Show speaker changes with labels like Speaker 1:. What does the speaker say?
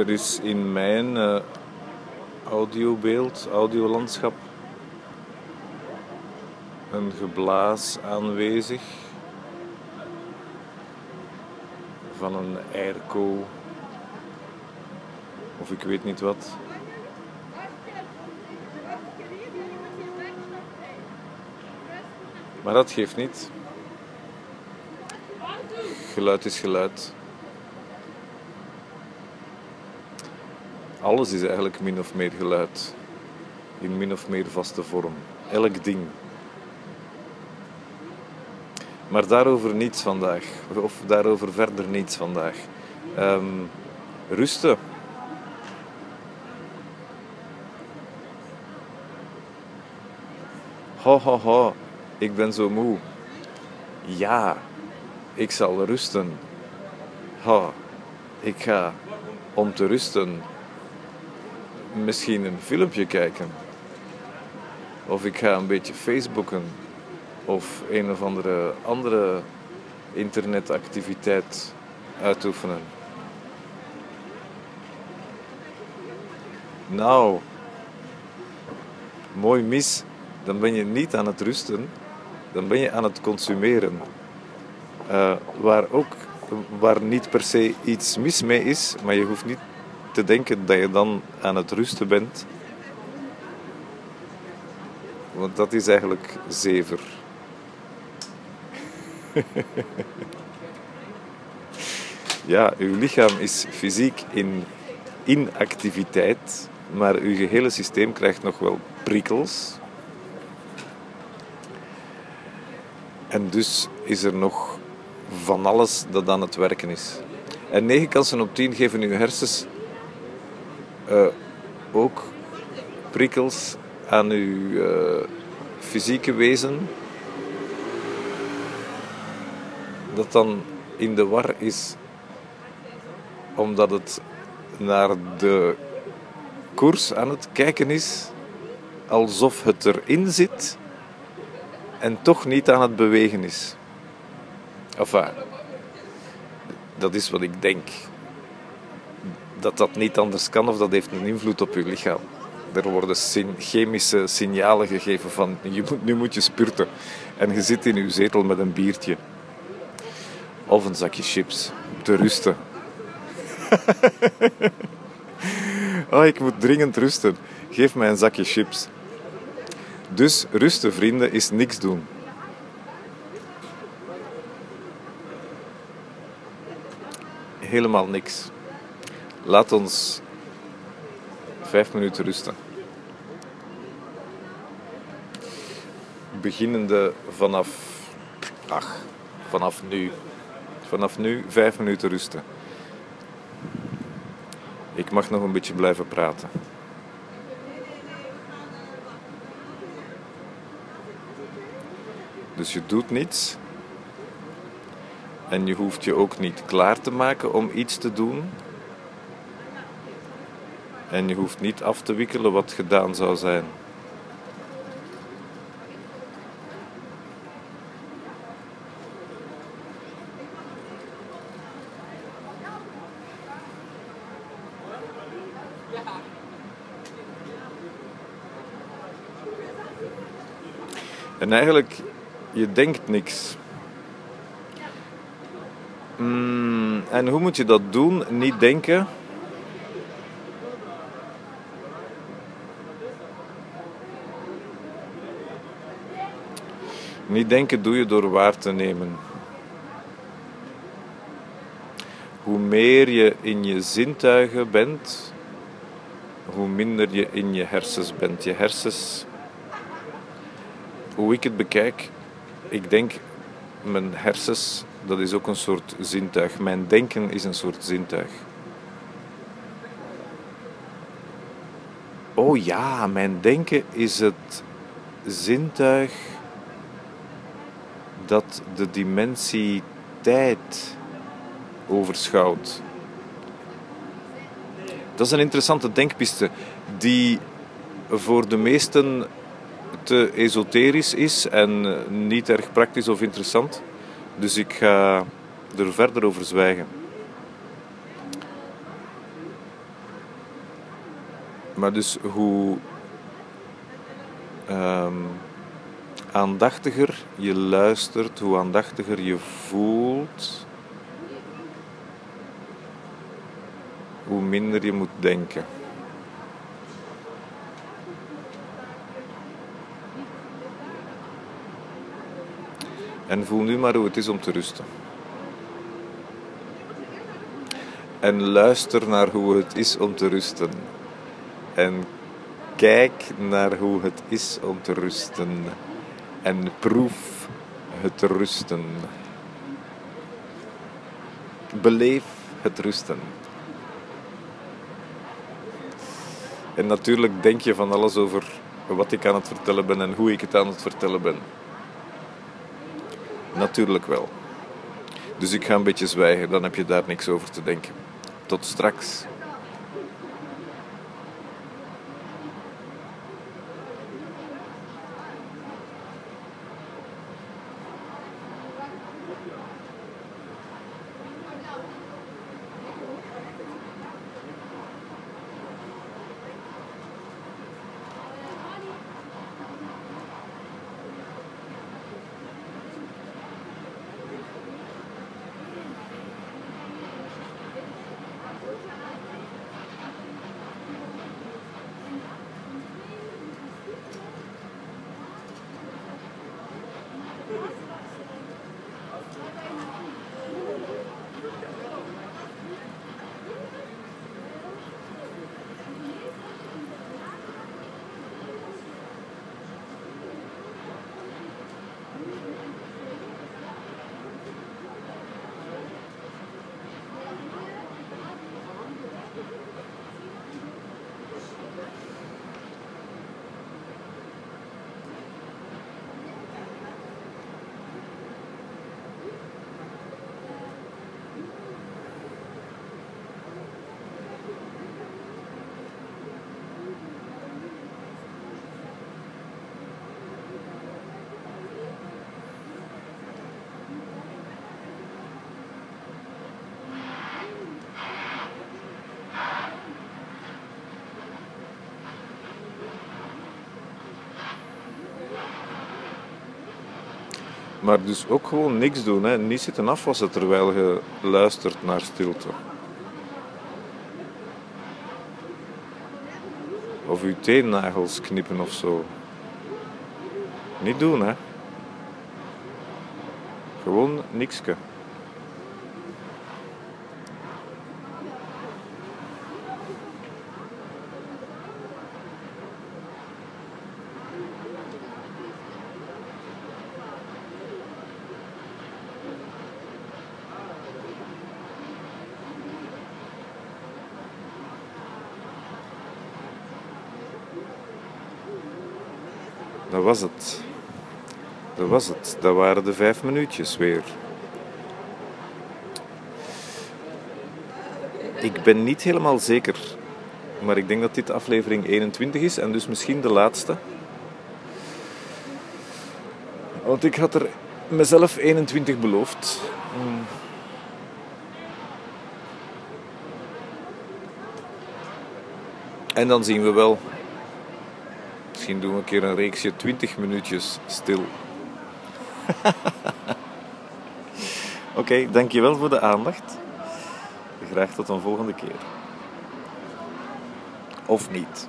Speaker 1: Er is in mijn uh, audiobeeld, audiolandschap, een geblaas aanwezig van een airco of ik weet niet wat. Maar dat geeft niet. Geluid is geluid. Alles is eigenlijk min of meer geluid. In min of meer vaste vorm. Elk ding. Maar daarover niets vandaag. Of daarover verder niets vandaag. Um, rusten. Ho, ho, ho. Ik ben zo moe. Ja, ik zal rusten. Ha, ik ga om te rusten misschien een filmpje kijken. Of ik ga een beetje Facebooken. Of een of andere andere internetactiviteit uitoefenen. Nou, mooi mis, dan ben je niet aan het rusten, dan ben je aan het consumeren. Uh, waar ook waar niet per se iets mis mee is, maar je hoeft niet te denken dat je dan aan het rusten bent. Want dat is eigenlijk zever. ja, uw lichaam is fysiek in inactiviteit, maar uw gehele systeem krijgt nog wel prikkels. En dus is er nog van alles dat aan het werken is. En 9 kansen op 10 geven uw hersens uh, ook prikkels aan uw uh, fysieke wezen. Dat dan in de war is omdat het naar de koers aan het kijken is, alsof het erin zit en toch niet aan het bewegen is. Enfin, dat is wat ik denk. Dat dat niet anders kan of dat heeft een invloed op je lichaam. Er worden chemische signalen gegeven van je moet, nu moet je spurten. En je zit in je zetel met een biertje. Of een zakje chips. Te rusten. oh, ik moet dringend rusten. Geef mij een zakje chips. Dus rusten, vrienden, is niks doen. Helemaal niks. Laat ons vijf minuten rusten. Beginnende vanaf, ach, vanaf nu. Vanaf nu vijf minuten rusten. Ik mag nog een beetje blijven praten. Dus je doet niets. En je hoeft je ook niet klaar te maken om iets te doen. En je hoeft niet af te wikkelen wat gedaan zou zijn. En eigenlijk je denkt niks. Mm, en hoe moet je dat doen? Niet denken. Niet denken doe je door waar te nemen. Hoe meer je in je zintuigen bent, hoe minder je in je hersens bent. Je hersens hoe ik het bekijk, ik denk, mijn hersens, dat is ook een soort zintuig. Mijn denken is een soort zintuig. Oh ja, mijn denken is het zintuig dat de dimensie tijd overschouwt. Dat is een interessante denkpiste die voor de meesten te esoterisch is en niet erg praktisch of interessant. Dus ik ga er verder over zwijgen. Maar dus hoe ehm, aandachtiger je luistert, hoe aandachtiger je voelt, hoe minder je moet denken. En voel nu maar hoe het is om te rusten. En luister naar hoe het is om te rusten. En kijk naar hoe het is om te rusten. En proef het rusten. Beleef het rusten. En natuurlijk denk je van alles over wat ik aan het vertellen ben en hoe ik het aan het vertellen ben. Natuurlijk wel. Dus ik ga een beetje zwijgen, dan heb je daar niks over te denken. Tot straks. Maar dus ook gewoon niks doen. Hè. Niet zitten afwassen terwijl je luistert naar stilte. Of je teennagels knippen of zo. Niet doen, hè. Gewoon nikske. Dat was het. Dat was het. Dat waren de vijf minuutjes weer. Ik ben niet helemaal zeker, maar ik denk dat dit aflevering 21 is en dus misschien de laatste. Want ik had er mezelf 21 beloofd. En dan zien we wel. Misschien doen een keer een reeksje 20 minuutjes stil. Oké, dankjewel voor de aandacht. Graag tot een volgende keer. Of niet.